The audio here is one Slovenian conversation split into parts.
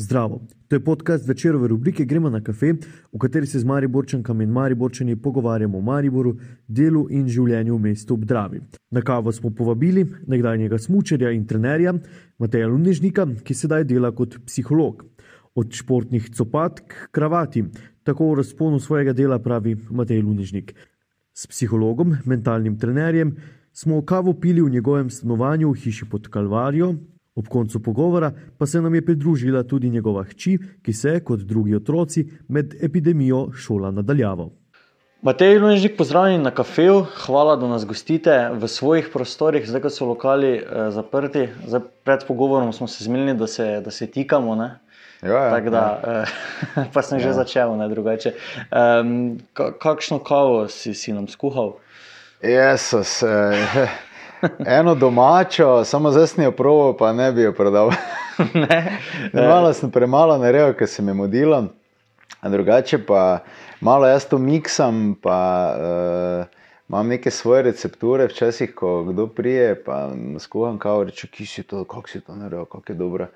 Zdravo, to je podcast večerove rubrike Gremo na kafe, v kateri se z Mariborčankami in Mariborčani pogovarjamo o Mariboru, delu in življenju v mestu ob Dravi. Na kavo smo povabili nekdanjega smučarja in trenerja Mateja Lunežnika, ki sedaj dela kot psiholog. Od športnih copat k kravati, tako v razponu svojega dela pravi Matej Lunežnik. S psihologom, mentalnim trenerjem smo kavo pili v njegovem stanovanju v hiši pod Kalvarijo, Ob koncu pogovora pa se nam je pridružila tudi njegova hči, ki se, kot drugi otroci, med epidemijo šola nadaljavo. Matej Lunežnik, pozdravljeni na kafeju, hvala, da nas gostite v svojih prostorih, zdaj ko so lokali eh, zaprti. Zdaj, pred pogovorom smo se zmenili, da se, da se tikamo. Ne? Ja, ja, da, ja. eh, pa sem ja. že začel, ne drugače. Um, kakšno kavo si, si nam skuhal? Jezus, eh, eno domačo, samo zdaj sem jo proval, pa ne bi jo prodal. ne. Malo sem premalo naredil, ker se mi modilo. Drugače pa malo jaz to miksam, pa uh, imam neke svoje recepture. Včasih, ko kdo prije, pa skuham kavo, reče, ki si to, kako si to naredil, kako je dobro.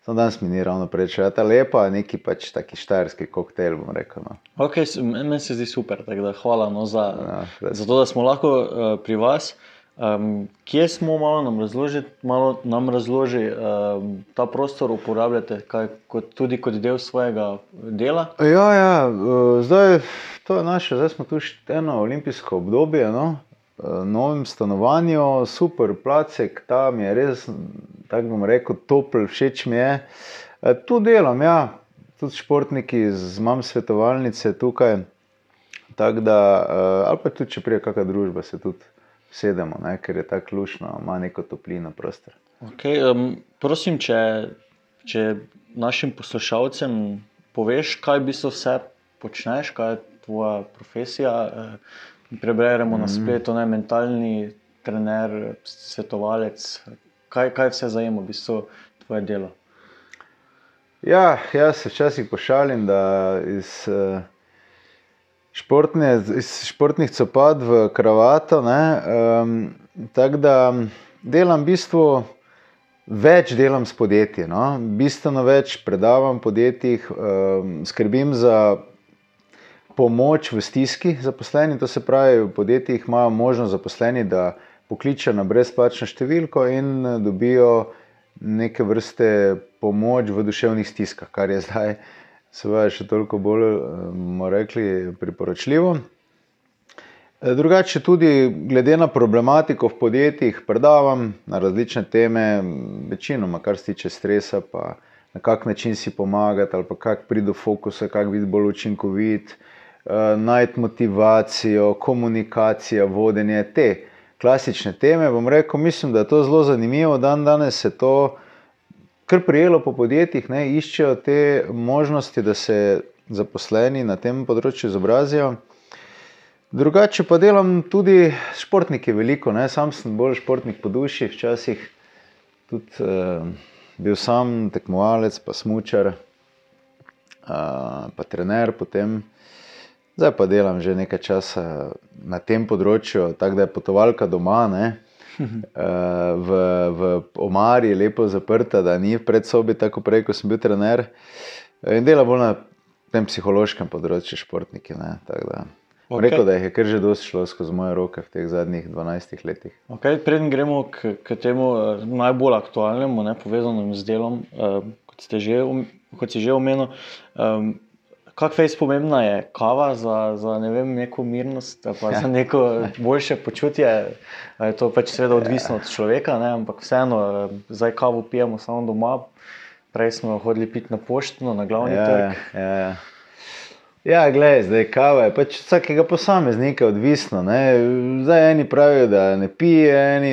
Samo danes mi ni ravno preveč, je ta lepa, neki pač taki štajerski koktejl. Rekel, no. okay, meni se zdi super, da hvala no, za, ja, za to, da smo lahko uh, pri vas. Um, kje smo, malo nam razloži, malo nam razloži um, ta prostor, uporabljate kaj, kot, tudi kot del svojega dela? Ja, ja uh, zdaj to je naše, zdaj smo tu še eno olimpijsko obdobje, no? uh, novem stanovanju, super placek, tam je res, tako bom rekel, topel, všeč mi je. Uh, tu delam, ja, tudi športniki, imam svetovalnice tukaj, tako da, ali pa tudi, če prije kakšna družba se tudi sedemo, ne, ker je tako lušno, ima neko toplino prostor. Okay, um, prosim, če, če našim poslušalcem poveš, kaj bi se vse počneš, kaj je tvoja profesija. Eh, preberemo mm. na spletu, ne mentalni trener, svetovalec. Kaj, kaj vse zajema, v bistvu, tvoje delo? Ja, jaz se včasih pošalim, da iz. Uh, športne, iz športnih copat v kravato. Um, Tako da delam v bistvu več delam s podjetji, no? bistveno več predavam podjetjih, um, skrbim za pomoč v stiski zaposleni. To se pravi, v podjetjih imajo možnost zaposleni, da pokličejo na brezplačno številko in dobijo neke vrste pomoč v duševnih stiskah, kar je zdaj seveda še toliko bolj, bomo rekli, priporočljivo. E, drugače, tudi glede na problematiko v podjetjih, predavam na različne teme, večinoma, kar se tiče stresa, pa na kak način si pomagati, ali pa kako priti do fokusa, kako biti bolj učinkovit, e, najti motivacijo, komunikacijo, vodenje te klasične teme. Bom rekel, mislim, da je to zelo zanimivo, dan danes se to kar prijelo po podjetjih, ne, iščejo te možnosti, da se zaposleni na tem področju izobrazijo. Drugače pa delam tudi s športniki veliko, ne. sam sem bolj športnik po duši, včasih tudi eh, bil sam tekmovalec, pa smučar, eh, pa trener potem. Zdaj pa delam že nekaj časa na tem področju, tako da je potovalka doma. Ne. Eh, v, v omari je lepo zaprta, da ni pred sobi, tako prej, ko sem bil trener. In dela bolj na tem psihološkem področju, športniki. Okay. Rekel, da je kar že dosti šlo skozi moje roke v teh zadnjih 12 letih. Okay, Preden gremo k, k temu eh, najbolj aktualnemu, ne, povezanemu z delom, uh, kot, že, kot si že omenil. Um, Kako je pomembna je kava za, za ne vem, neko mirnost, pa ja. za neko boljše počutje? Je to pač seveda odvisno od človeka, ne? ampak vseeno, zdaj kavo pijemo samo doma, prej smo hodili piti na poštno, na glavni ja, trg. Ja, ja. Ja, gledaj, zdaj kava je pač vsakega posameznika odvisno. Ne? Zdaj eni pravijo, da ne pije, eni,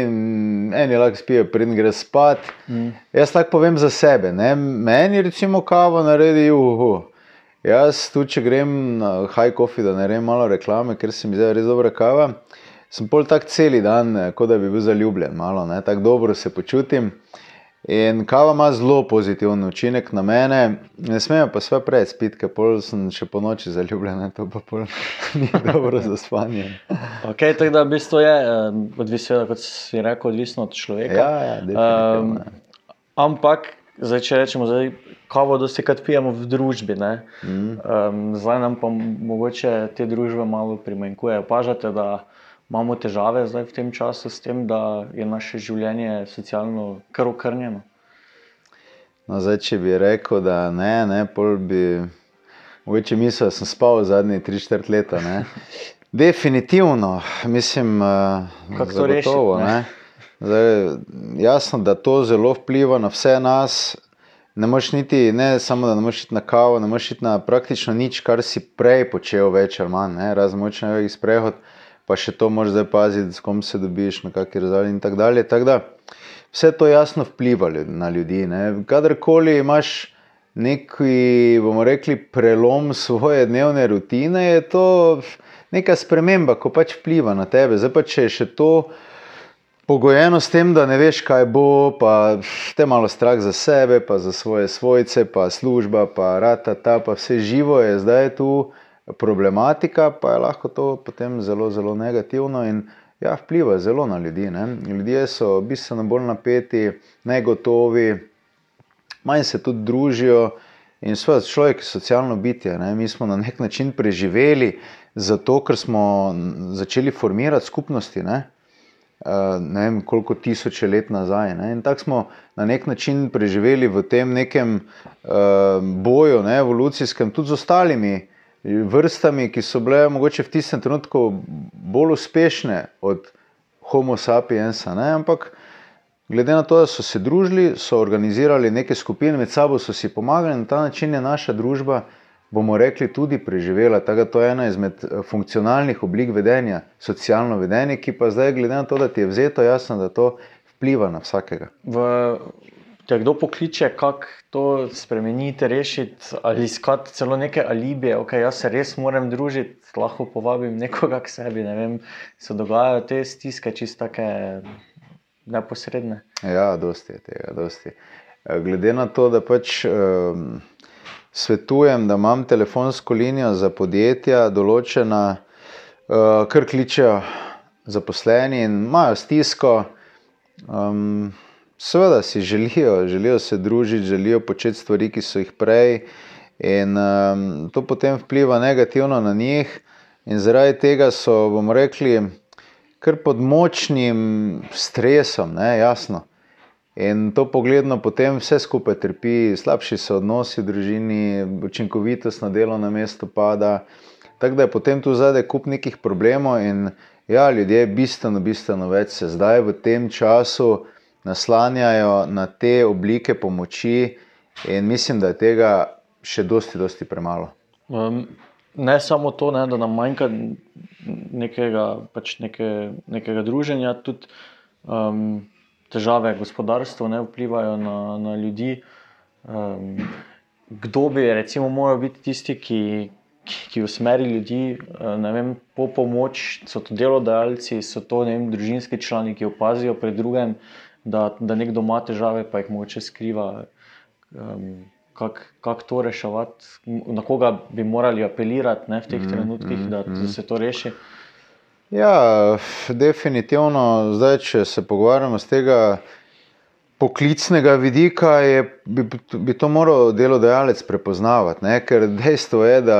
eni lahko spijo, preden gre spat. Mm. Jaz tako povem za sebe. Ne? Meni recimo kavo naredi uhu. Jaz, tudi če grem na high coffee, da ne rečem malo reklame, ker se mi zdi res dobra kava, sem pol tak cel dan, eh, kot da bi bil zaljubljen, malo, ne, tako dobro se počutim. In kava ima zelo pozitiven učinek na mene, ne smejo pa sve prej spiti, ker pol sem še po noči zaljubljen, to pa pol ni dobro za spanje. Ok, tako da v bistvu je, eh, odvisno, kot si rekel, odvisno od človeka. Ja, ja, um, ampak zdaj, če rečemo, da kavo dosti krat pijemo v družbi, mm. um, zdaj nam pa mogoče te družbe malo primanjkuje. Pažate, da imamo težave zdaj v tem času s tem, da je naše življenje socialno kar okrnjeno. No, zdaj, če bi rekel, da ne, ne pol bi. Mogoče mislil, da sem spal zadnji 3-4 leta. Ne. Definitivno, mislim, da je to gotovo. Zdaj, jasno, da to zelo vpliva na vse nas. Ne moreš niti, ne samo da ne moreš iti na kavo, ne moreš iti na praktično nič, kar si prej počel, več ali manj, razen močne več sprehod, pa še to moraš zdaj paziti, s kom se dobiš, na kakšni razdalji in tako dalje. Tak da, vse to jasno vpliva na ljudi. Kadarkoli imaš neki, bomo rekli, prelom svoje dnevne rutine, je to neka sprememba, ko pač vpliva na tebe. Zdaj pa če je še to pogojeno s tem, da ne veš, kaj bo, pa te malo strah za sebe, pa za svoje svojce, pa služba, pa rata, ta, pa vse živo je zdaj tu problematika, pa je lahko to potem zelo, zelo negativno in ja, vpliva zelo na ljudi. Ne? Ljudje so bistveno bolj napeti, negotovi, manj se tudi družijo. In seveda, človek je socialno bitje. Ne? Mi smo na nek način preživeli, zato ker smo začeli formirati skupnosti. Ne? Eh, ne vem, koliko tisoče let nazaj. Ne? In tako smo na nek način preživeli v tem nekem uh, boju, ne, evolucijskem, tudi z ostalimi vrstami, ki so bile mogoče v tistem trenutku bolj uspešne od Homo sapiensa. Ne? Ampak glede na to, da so se družili, so organizirali neke skupine, med sabo so si pomagali na ta način je naša družba bomo rekli, tudi preživela. Tako da to je ena izmed eh, funkcionalnih oblik vedenja, socialno vedenje, ki pa zdaj, glede na to, da ti je vzeto, jasno, da to vpliva na vsakega. V, te kdo pokliče, kako to spremeniti, rešiti ali iskati celo neke alibije, ok, jaz se res moram družiti, lahko povabim nekoga k sebi. Ne vem, se dogajajo te stiske, čistake neposredne. Ja, dosti je tega, dosti. Eh, glede na to, da pač. Um, svetujem, da imam telefonsko linijo za podjetja, določena, uh, kar kličejo zaposleni in imajo stisko. Um, seveda si želijo, želijo se družiti, želijo početi stvari, ki so jih prej, in um, to potem vpliva negativno na njih, in zaradi tega so, bomo rekli, kar pod močnim stresom, ne, jasno. In to pogledno potem vse skupaj trpi, slabši so odnosi v družini, učinkovitost na delovnem mestu pada. Tako da je potem tu zadaj kup nekih problemov in ja, ljudje bistveno, bistveno več se zdaj v tem času naslanjajo na te oblike pomoči in mislim, da je tega še dosti, dosti premalo. Um, ne samo to, ne, da nam manjka nekega, pač neke, nekega druženja, tudi um, težave gospodarstva ne vplivajo na, na ljudi. Um, kdo bi recimo moral biti tisti, ki, ki, ki usmeri ljudi uh, vem, po pomoč, so to delodajalci, so to vem, družinski člani, ki opazijo pri drugem, da, da nekdo ima težave, pa jih moče skriva. Um, Kako kak to reševati, na koga bi morali apelirati ne, v teh mm, trenutkih, mm, da, mm. da se to reši? Ja, definitivno, zdaj, če se pogovarjamo z tega poklicnega vidika, je, bi, bi to moral delodajalec prepoznavati. Ne? Ker dejstvo je, da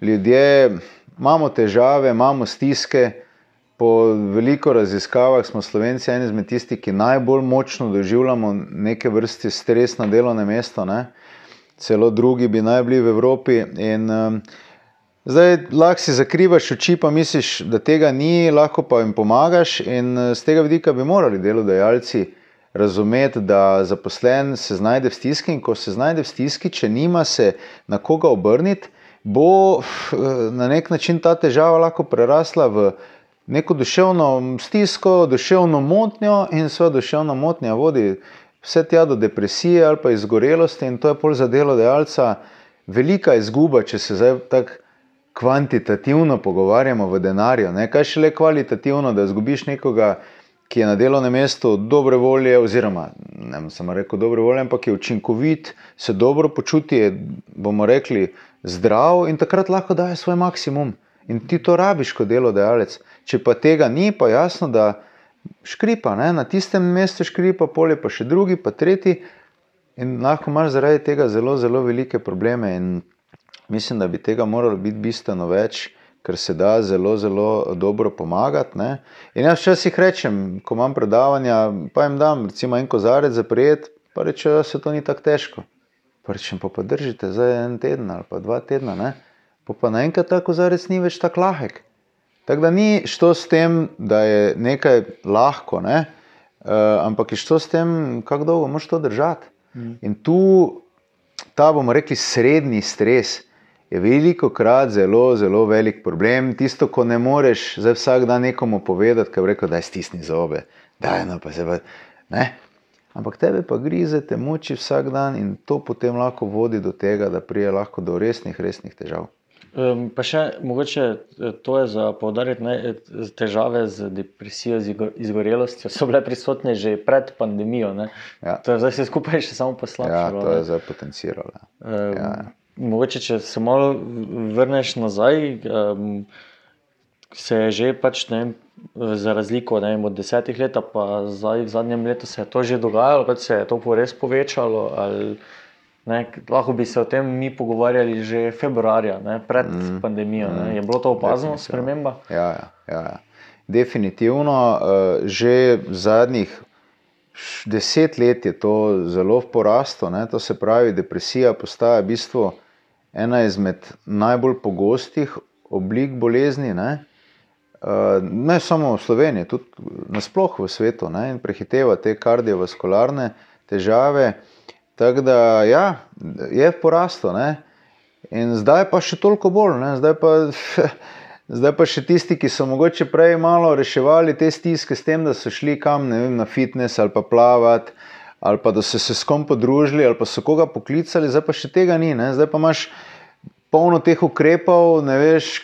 ljudje imamo težave, imamo stiske. Po veliko raziskavah smo Slovenci eni izmed tistih, ki najbolj močno doživljamo neke vrste stres na delovnem mestu, celo drugi bi naj bili v Evropi. In, um, Zdaj, lahko si zakrivaš oči, pa misliš, da tega ni, lahko pa jim pomagaš. In z eh, tega vidika bi morali delodajalci razumeti, da zaposlen se znajde v stiski in ko se znajde v stiski, če nima se na koga obrniti, bo eh, na nek način ta težava lahko prerasla v neko duševno stisko, duševno motnjo in sva duševna motnja vodi vse tja do depresije ali pa izgorelosti in to je pol za delodajalca velika izguba, če se zdaj tako kvantitativno pogovarjamo v denarju, ne? kaj šele kvalitativno, da izgubiš nekoga, ki je na delovnem mestu dobre volje, oziroma ne bom samo rekel dobre volje, ampak je učinkovit, se dobro počuti, je, bomo rekli, zdrav in takrat lahko daje svoj maksimum. In ti to rabiš kot delodajalec. Če pa tega ni, pa jasno, da škripa, ne? na tistem mestu škripa, polje pa še drugi, pa tretji. In lahko imaš zaradi tega zelo, zelo velike probleme. In mislim, da bi tega moralo biti bistveno več, ker se da zelo, zelo dobro pomagati. Ne? In jaz včasih rečem, ko imam predavanja, pa jim dam recimo en kozarec za prijet, pa rečejo, da se to ni tako težko. Pa rečem, pa, pa držite za en teden ali pa dva tedna, ne? pa, pa naenkrat ta kozarec ni več tako lahek. Tako da ni šlo s tem, da je nekaj lahko, ne? uh, ampak je šlo s tem, kako dolgo moš to držati. Mm. In tu ta, bomo rekli, srednji stres je veliko krat zelo, zelo velik problem. Tisto, ko ne moreš za vsak dan nekomu povedati, kaj reko, da je stisni zobe, da je no pa se pa. Ne? Ampak tebe pa grize, te muči vsak dan in to potem lahko vodi do tega, da prije lahko do resnih, resnih težav. Um, pa še mogoče eh, to je za poudariti, da težave z depresijo, z izgorelostjo so bile prisotne že pred pandemijo. Ja. To je zdaj se skupaj še samo poslabšalo. Ja, to je zdaj potenciralo. Um, ja. Mogoče, če se malo vrneš nazaj, um, se je že pač, ne, za razliko ne, od desetih let, pa zdaj v zadnjem letu se je to že dogajalo, da se je to res povečalo. Ali, ne, lahko bi se o tem mi pogovarjali že februarja, ne, pred mm, pandemijo. Mm, je bilo to opazno, sprememba? Ja, ja, ja, ja. definitivno. Uh, že zadnjih deset let je to zelo v porastu. Ne, to se pravi, depresija postaja v bistvu ena izmed najbolj pogostih oblik bolezni. Ne? Uh, ne samo v Sloveniji, tudi nasplošno v svetu, ne? in prehiteva te kardiovaskularne težave. Tako da ja, je v porastu. Ne? In zdaj pa še toliko bolj. Zdaj pa, zdaj pa še tisti, ki so mogoče prej malo reševali te stiske s tem, da so šli kam vem, na fitness ali pa plavati ali pa da so se s kom podružili, ali pa so koga poklicali, zdaj pa še tega ni. Ne? Zdaj pa imaš polno teh ukrepov, ne veš,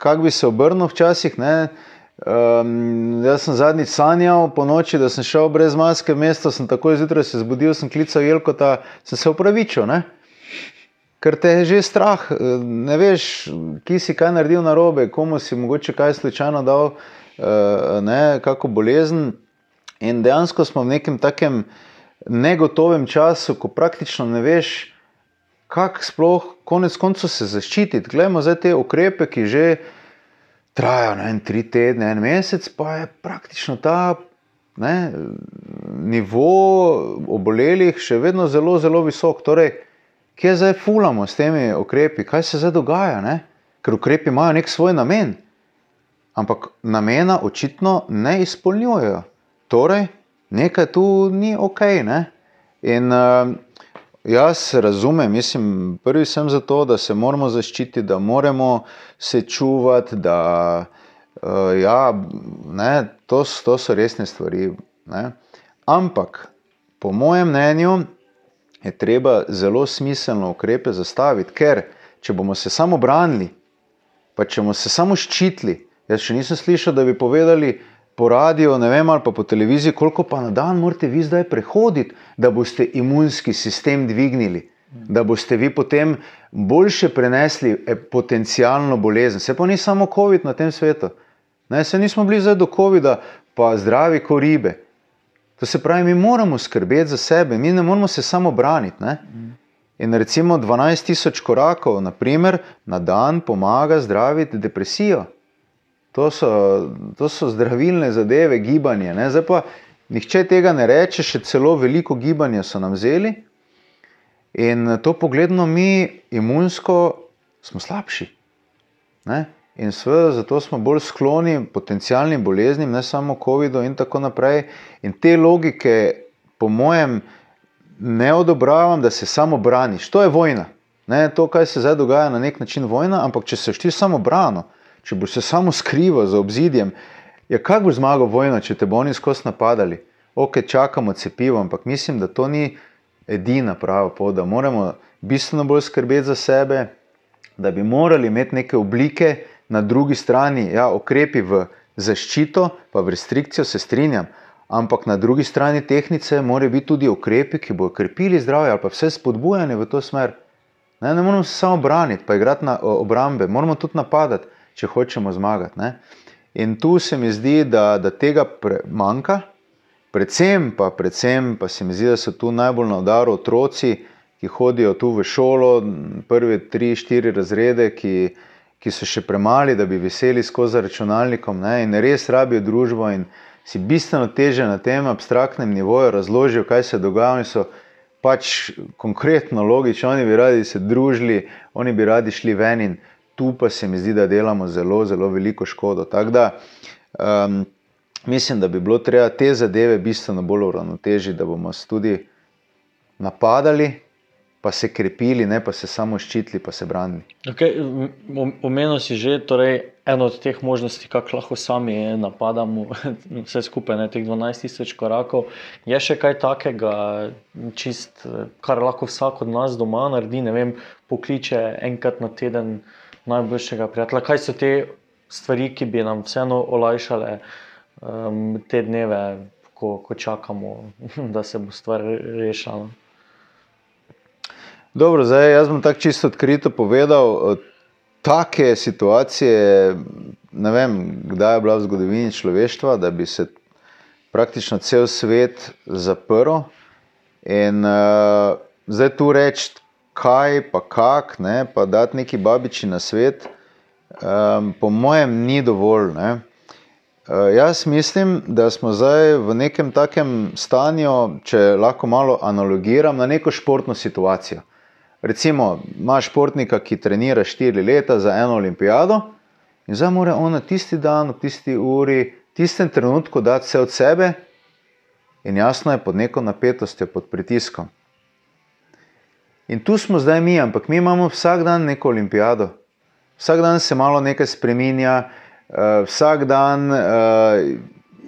kako bi se obrnil včasih. Um, jaz sem zadnjič sanjal po noči, da sem šel brez maske v mesto, sem takoj zjutraj se zbudil, sem klical Jelko, da sem se upravičil. Ne? Ker te je že strah, ne veš, ki si kaj naredil na robe, komu si mogoče kaj slučajno dal, uh, ne, kako bolezen. In dejansko smo v nekem takem negotovem času, ko praktično ne veš, kako sploh konec koncev se zaščititi. Glejmo zdaj te ukrepe, ki že trajajo na en tri tedne, en mesec, pa je praktično ta ne, nivo obolelih še vedno zelo, zelo visok. Torej, kje zdaj fulamo s temi ukrepi, kaj se zdaj dogaja? Ne? Ker ukrepi imajo nek svoj namen, ampak namena očitno ne izpolnjujejo. Torej, nekaj tu ni ok. Ne? In uh, jaz razumem, mislim, prvi sem za to, da se moramo zaščititi, da moramo se čuvati, da uh, ja, ne, to, to so resne stvari. Ne? Ampak, po mojem mnenju, je treba zelo smiselno ukrepe zastaviti, ker če bomo se samo branili, pa če bomo se samo ščitili, jaz še nisem slišal, da bi povedali, po radiju, ne vem, ali pa po televiziji, koliko pa na dan morate vi zdaj prehoditi, da boste imunski sistem dvignili, da boste vi potem boljše prenesli eh, potencijalno bolezen. Se pa ni samo COVID na tem svetu. Ne, se nismo bili zdaj do COVID-a, pa zdravi kot ribe. To se pravi, mi moramo skrbeti za sebe, mi ne moramo se samo braniti. Ne? In recimo 12.000 korakov naprimer, na dan pomaga zdraviti depresijo. To so, to so zdravilne zadeve, gibanje. Ne? Zdaj pa nihče tega ne reče, še celo veliko gibanja so nam vzeli. In to pogledno mi imunsko smo slabši. Ne? In seveda zato smo bolj skloni potencijalnim boleznim, ne samo COVID-u in tako naprej. In te logike, po mojem, ne odobravam, da se samo braniš. To je vojna. Ne? To, kaj se zdaj dogaja, na nek način vojna, ampak če se ti samo brano, če boš se samo skrival za obzidjem, ja, kako boš zmagal vojno, če te bo oni skozi napadali? Ok, čakamo cepivo, ampak mislim, da to ni edina prava pot, da moramo bistveno bolj skrbeti za sebe, da bi morali imeti neke oblike na drugi strani, ja, okrepi v zaščito, pa v restrikcijo se strinjam. Ampak na drugi strani tehnice morajo biti tudi ukrepi, ki bodo krepili zdravje ali pa vse spodbujanje v to smer. Ne, ne moramo se samo braniti, pa igrati na obrambe, moramo tudi napadati če hočemo zmagati. Ne? In tu se mi zdi, da, da tega manjka Predvsem pa, predvsem pa se mi zdi, da so tu najbolj na udaru otroci, ki hodijo tu v šolo, prve tri, štiri razrede, ki, ki so še premali, da bi veseli skozi računalnikom ne, in res rabijo družbo in si bistveno teže na tem abstraktnem nivoju razložijo, kaj se dogaja. Oni so pač konkretno logični, oni bi radi se družili, oni bi radi šli ven in tu pa se mi zdi, da delamo zelo, zelo veliko škodo. Tako da um, mislim, da bi bilo treba te zadeve bistveno bolj uravnotežiti, da bomo tudi napadali, pa se krepili, ne pa se samo ščitili, pa se branili. Okay, Omenil si že torej, eno od teh možnosti, kako lahko sami napadamo vse skupaj, ne, teh 12 tisoč korakov. Je še kaj takega, čist, kar lahko vsak od nas doma naredi, ne vem, pokliče enkrat na teden najboljšega prijatelja. Kaj so te stvari, ki bi nam vseeno olajšale um, te dneve, ko, ko čakamo, da se bo stvar rešila? Dobro, zdaj jaz bom tako čisto odkrito povedal. Take situacije, ne vem, kdaj je bila v zgodovini človeštva, da bi se praktično cel svet zaprl. In uh, zdaj tu reči, kaj pa kak, ne, pa dati neki babiči na svet, um, po mojem, ni dovolj. Ne. Uh, jaz mislim, da smo zdaj v nekem takem stanju, če lahko malo analogiram, na neko športno situacijo. Recimo, imaš športnika, ki trenira štiri leta za eno olimpijado in zdaj mora on na tisti dan, v tisti uri, v tistem trenutku dati vse od sebe, in jasno je pod neko napetostjo, pod pritiskom. In tu smo zdaj mi, ampak mi imamo vsak dan neko olimpijado, vsak dan se malo nekaj spremenja, uh, vsak dan.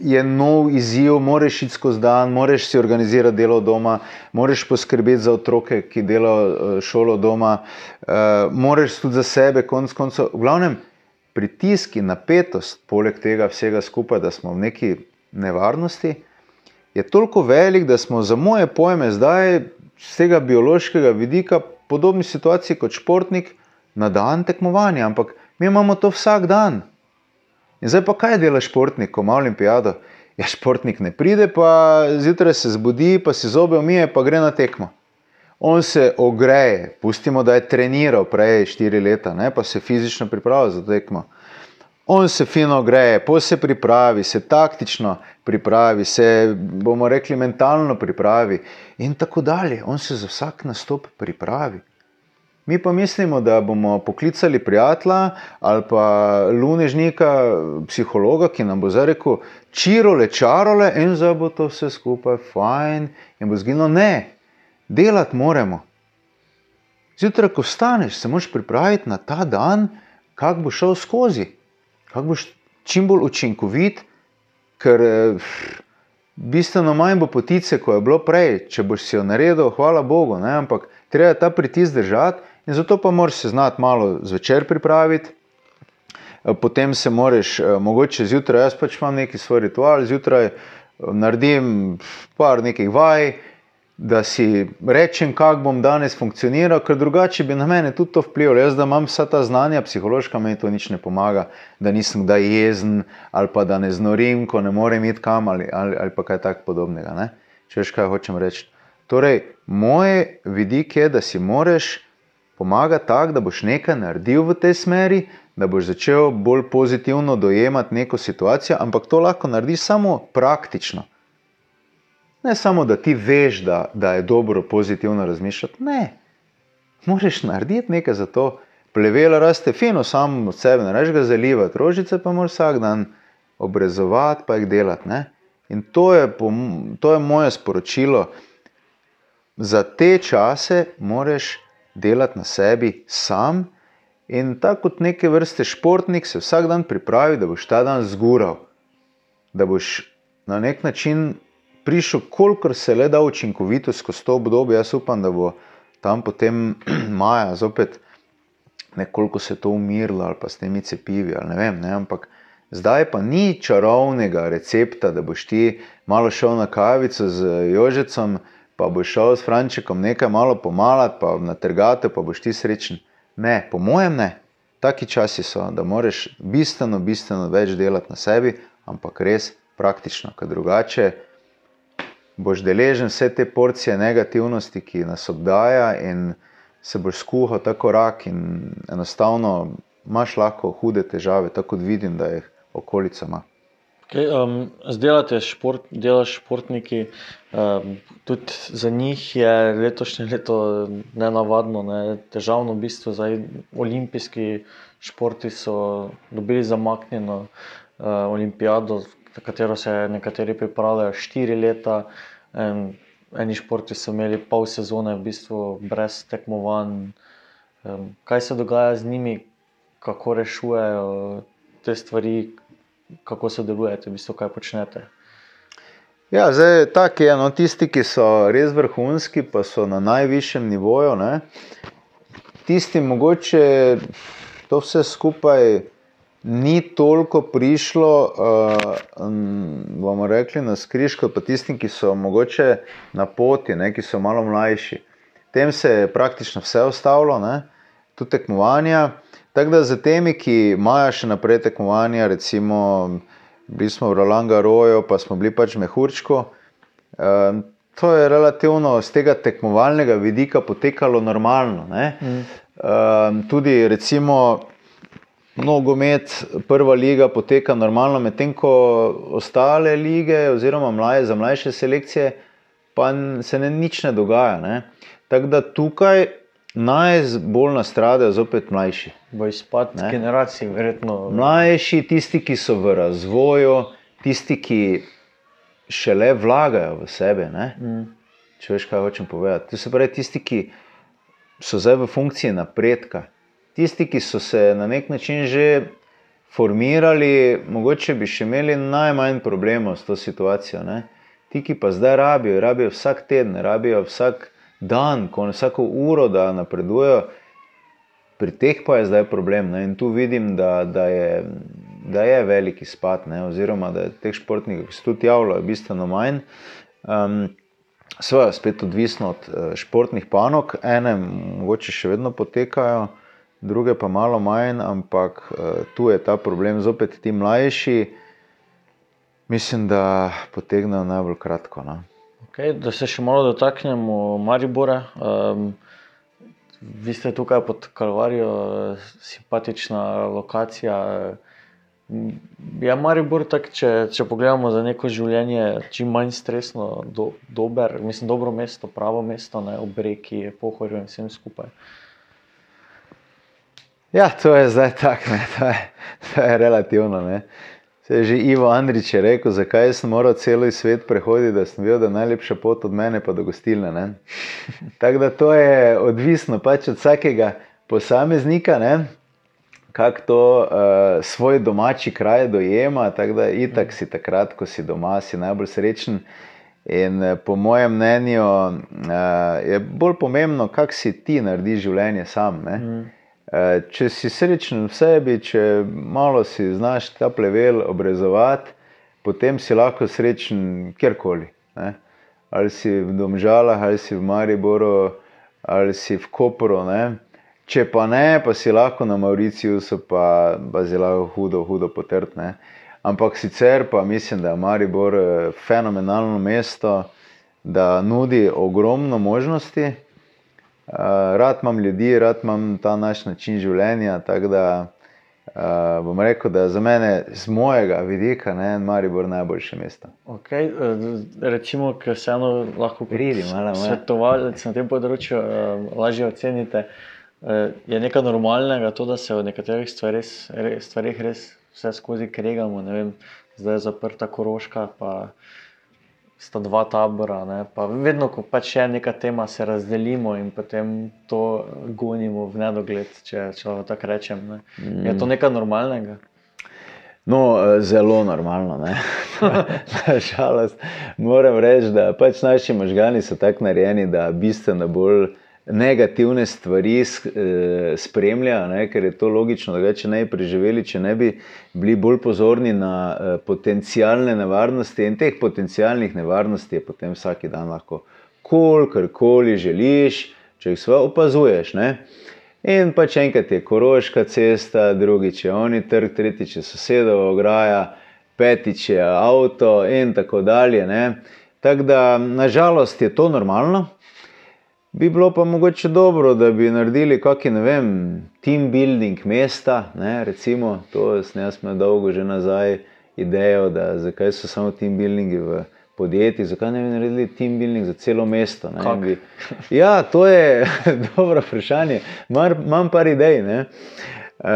Je nov izziv, moraš iti skozi dan, moraš si organizirati delo doma, moraš poskrbeti za otroke, ki delajo eh, šolo doma, uh, moraš tudi za sebe, konec koncev. V glavnem, pritisk in napetost, poleg tega vsega skupaj, da smo v neki nevarnosti, je toliko velik, da smo za moje pojme zdaj z tega biološkega vidika podobni situaciji kot športnik na dan tekmovanja, ampak mi imamo to vsak dan. In zdaj pa kaj dela športnik, ko ima olimpijado? Ja, športnik ne pride, pa zjutraj se zbudi, pa si zobe umije, pa gre na tekmo. On se ogreje, pustimo, da je treniral prej štiri leta, ne, pa se fizično pripravlja za tekmo. On se fino ogreje, po se pripravi, se taktično pripravi, se bomo rekli mentalno pripravi in tako dalje. On se za vsak nastop pripravi. Mi pa mislimo, da bomo poklicali prijatelja ali pa lunežnika, psihologa, ki nam bo zdaj rekel: čirole, čarole in zdaj bo to vse skupaj fajn in bo zginilo. Ne, delati moramo. Zjutraj, ko vstaneš, se moraš pripraviti na ta dan, kako bo šel skozi, kako boš čim bolj učinkovit, ker bistveno manj bo potice, kot je bilo prej. Če boš si jo naredil, hvala Bogu, ne? ampak treba ta pritisk držati. In zato pa moraš se znati malo zvečer pripraviti, eh, potem se moraš, eh, mogoče zjutraj, jaz pač imam neki svoj ritual, zjutraj eh, naredim par nekih vaj, da si rečem, kako bom danes funkcioniral, ker drugače bi na mene tudi to vplivalo. Jaz, da imam vsa ta znanja, psihološka, meni to nič ne pomaga, da nisem kdaj jezen ali pa da ne znorim, ko ne morem iti kam ali, ali, ali pa kaj tak podobnega. Ne? Če veš, kaj hočem reči. Torej, moj vidik je, da si moraš pomaga tako, da boš nekaj naredil v tej smeri, da boš začel bolj pozitivno dojemati neko situacijo, ampak to lahko narediš samo praktično. Ne samo, da ti veš, da, da je dobro pozitivno razmišljati. Ne, moraš narediti nekaj za to. Plevela raste fino, samo od sebe, ne rečeš ga zalivati, rožice pa moraš vsak dan obrezovati, pa jih delati. Ne? In to je, to je moje sporočilo. Za te čase moraš delati na sebi sam. In tako kot neke vrste športnik se vsak dan pripravi, da boš ta dan zgural, da boš na nek način prišel, kolikor se le da učinkovito skozi to obdobje. Jaz upam, da bo tam potem maja zopet nekoliko se to umirilo ali pa s temi cepivi ali ne vem. Ne? Ampak zdaj pa ni čarovnega recepta, da boš ti malo šel na kavico z Jožecom pa boš šel s Frančikom nekaj malo pomalati, pa na trgate, pa boš ti srečen. Ne, po mojem ne. Taki časi so, da moraš bistveno, bistveno več delati na sebi, ampak res praktično, ker drugače boš deležen vse te porcije negativnosti, ki nas obdaja, in se boš skuhal tako rak, in enostavno imaš lahko hude težave, tako kot vidim, da jih okolica ima. Okay, um, Zdelate šport, delaš športniki, um, tudi za njih je letošnje leto nenavadno, ne, težavno v bistvu. Zdaj, olimpijski športi so dobili zamaknjeno uh, olimpijado, na katero se nekateri pripravljajo štiri leta. Um, eni športi so imeli pol sezone v bistvu brez tekmovanj. Um, kaj se dogaja z njimi, kako rešujejo te stvari, kako sodelujete, v bistvu, kaj počnete. Ja, zdaj, tak je no, tisti, ki so res vrhunski, pa so na najvišjem nivoju. Ne? Tisti, mogoče to vse skupaj ni toliko prišlo, uh, bomo rekli, na skrižko, pa tisti, ki so mogoče na poti, ne, ki so malo mlajši. Tem se je praktično vse ostalo, tudi tekmovanja. Tako da za temi, ki imajo še naprej tekmovanja, recimo, bili smo v Rolanga Roju, pa smo bili pač mehurčko. Um, to je relativno z tega tekmovalnega vidika potekalo normalno. Mm. Um, tudi, recimo, nogomet, prva liga poteka normalno, medtem ko ostale lige, oziroma mlaje, za mlajše selekcije, pa se ne, nič ne dogaja. Ne. Tako da tukaj najbolj nastradajo zopet mlajši. Bo izpad ne? generacij, verjetno. Mlajši, tisti, ki so v razvoju, tisti, ki šele vlagajo v sebe. Mm. Če veš, kaj hočem povedati. To se pravi, tisti, ki so zdaj v funkciji napredka, tisti, ki so se na nek način že formirali, mogoče bi še imeli najmanj problemov s to situacijo. Ne? Ti, ki pa zdaj rabijo, rabijo vsak teden, rabijo vsak dan, ko vsako uro da napredujejo, pri teh pa je zdaj problem. Ne? In tu vidim, da, da, je, da je veliki spad, ne? oziroma da je teh športnikov, ki se tudi javljajo, bistveno manj. Um, je spet odvisno od uh, športnih panog, ene mogoče še vedno potekajo, druge pa malo manj, ampak uh, tu je ta problem, zopet ti mlajši, mislim, da potegnejo najbolj kratko. No? Okay, da se še malo dotaknemo Maribora. Um, vi ste tukaj pod Kalvarijo, simpatična lokacija. Je Maribor tak, če, če pogledamo za neko življenje, čim manj stresno, do, dober, mislim, dobro mesto, pravo mesto, ne ob reki, pohorju in vsem skupaj. Ja, to je zdaj tako, to, to je relativno. Ne. Se je že Ivo Andrič rekel, zakaj sem moral celo svet prehoditi, da sem videl, da je najlepša pot od mene pa do gostilne. Tako da to je odvisno pač od vsakega posameznika, kako to uh, svoj domači kraj dojema. Tako da itak si takrat, ko si doma, si najbolj srečen. In uh, po mojem mnenju uh, je bolj pomembno, kako si ti naredi življenje sam. Mm. Eh, če si srečen v sebi, če malo si znaš ta plevel obrezovati, potem si lahko srečen kjerkoli. Ne? Ali si v Domžalah, ali si v Mariboru, ali si v Koperu. Če pa ne, pa si lahko na Mauriciju, pa, pa zelo hudo, hudo potrtne. Ampak sicer pa mislim, da je Maribor eh, fenomenalno mesto, da nudi ogromno možnosti. Uh, rad imam ljudi, rad imam ta naš način življenja. Tako da uh, bom rekel, da za mene, z mojega vidika, je Maribor najboljše mesto. Okay, recimo, ker se eno lahko pridem, svetovalec na tem področju, uh, lažje ocenite. Uh, je nekaj normalnega, to, da se v nekaterih stvarih res, res vse skozi kregamo. Zdaj je zaprta koroška. Pa, sta dva tabora. Ne? Pa vedno, ko pač je neka tema, se razdelimo in potem to gonimo v nedogled, če, če tako rečem. Ne? Mm. Je to nekaj normalnega? No, eh, zelo normalno. Nažalost, moram reči, da pač naši možgani so tako narejeni, da bistveno bolj negativne stvari eh, spremlja, ne, ker je to logično, da če ne bi preživeli, če ne bi bili bolj pozorni na eh, potencijalne nevarnosti in teh potencijalnih nevarnosti je potem vsak dan lahko kolikorkoli želiš, če jih svoje opazuješ. Ne. In pa če enkrat je koroška cesta, drugič je oni trg, tretjič je sosedova ograja, petič je avto in tako dalje. Ne. Tako da, nažalost, je to normalno. Bi bilo pa mogoče dobro, da bi naredili kakšen, ne vem, team building mesta. Ne, recimo, to sem jaz imel dolgo že nazaj idejo, da zakaj so samo team buildingi v podjetjih, zakaj ne bi naredili team building za celo mesto. Ne, bi, ja, to je dobro vprašanje. Imam par idej. Ne. Uh,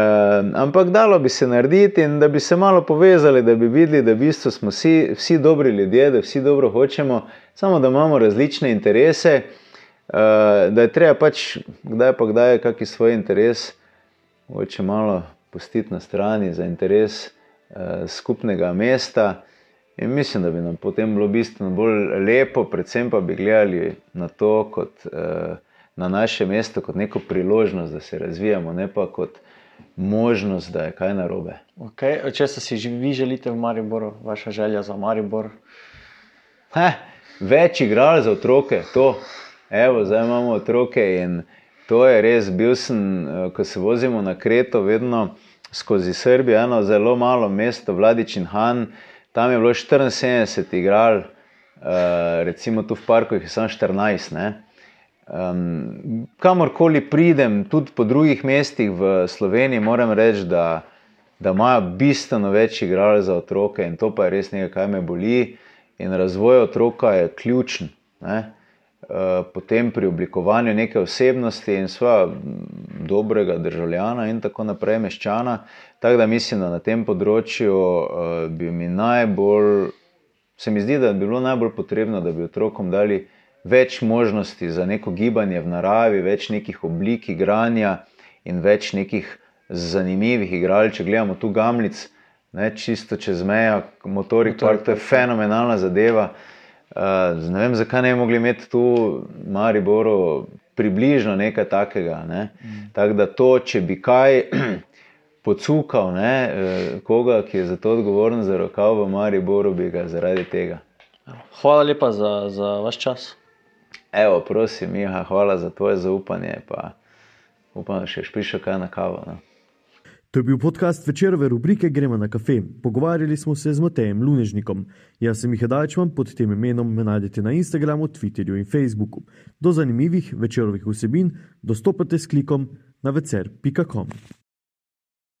ampak dalo bi se narediti in da bi se malo povezali, da bi videli, da v bistvu smo vsi, vsi dobri ljudje, da vsi dobro hočemo, samo da imamo različne interese, uh, da je treba pač kdaj pa kdaj kakšen svoj interes, hoče malo pustiti na strani za interes uh, skupnega mesta. In mislim, da bi nam potem bilo bistveno bolj lepo, predvsem pa bi gledali na to, kot uh, na naše mesto, kot neko priložnost, da se razvijamo, ne pa kot možnost, da je kaj narobe. Okay. Če se si vi želite v Mariboru, vaša želja za Maribor? Heh, več igral za otroke, to. Evo, zdaj imamo otroke in to je res. Bil sem, eh, ko se vozimo na Kreto, vedno skozi Srbijo, eno zelo malo mesto, Vladič in Han. Tam je bilo 74 igral, eh, recimo tu v parku jih je samo 14. Ne? Um, kamorkoli pridem, tudi po drugih mestih v Sloveniji, moram reči, da, da imajo bistveno več igralcev za otroke in to pa je res nekaj, kar me boli. In razvoj otroka je ključen. Ne? Uh, potem pri oblikovanju neke osebnosti in svoje dobrega državljana, in tako naprej, meščana. Tako da mislim, da na tem področju uh, bi mi najbolj, se mi zdi, da bi bilo najbolj potrebno, da bi otrokom dali več možnosti za neko gibanje v naravi, več nekih oblik igranja in več nekih zanimivih igral. Če gledamo tu Gamlic, ne, čisto čez mejo, motorik, Motorik to je fenomenalna zadeva. Uh, ne vem, zakaj ne bi mogli imeti tu v Mariboru približno nekaj takega. Ne? Mm. Tako da to, če bi kaj pocukal, ne, eh, koga, ki je za to odgovoren za rokav v Mariboru, bi ga zaradi tega. Hvala lepa za, za vaš čas. Evo, prosim, Miha, hvala za tvoje zaupanje. Pa upam, da še prišel kaj na kavo. Ne? To je bil podcast večerove rubrike Gremo na kafe. Pogovarjali smo se z Matejem Lunežnikom. Jaz sem jih Dajčman, pod tem imenom me najdete na Instagramu, Twitterju in Facebooku. Do zanimivih večerovih vsebin dostopate s klikom na vecer.com.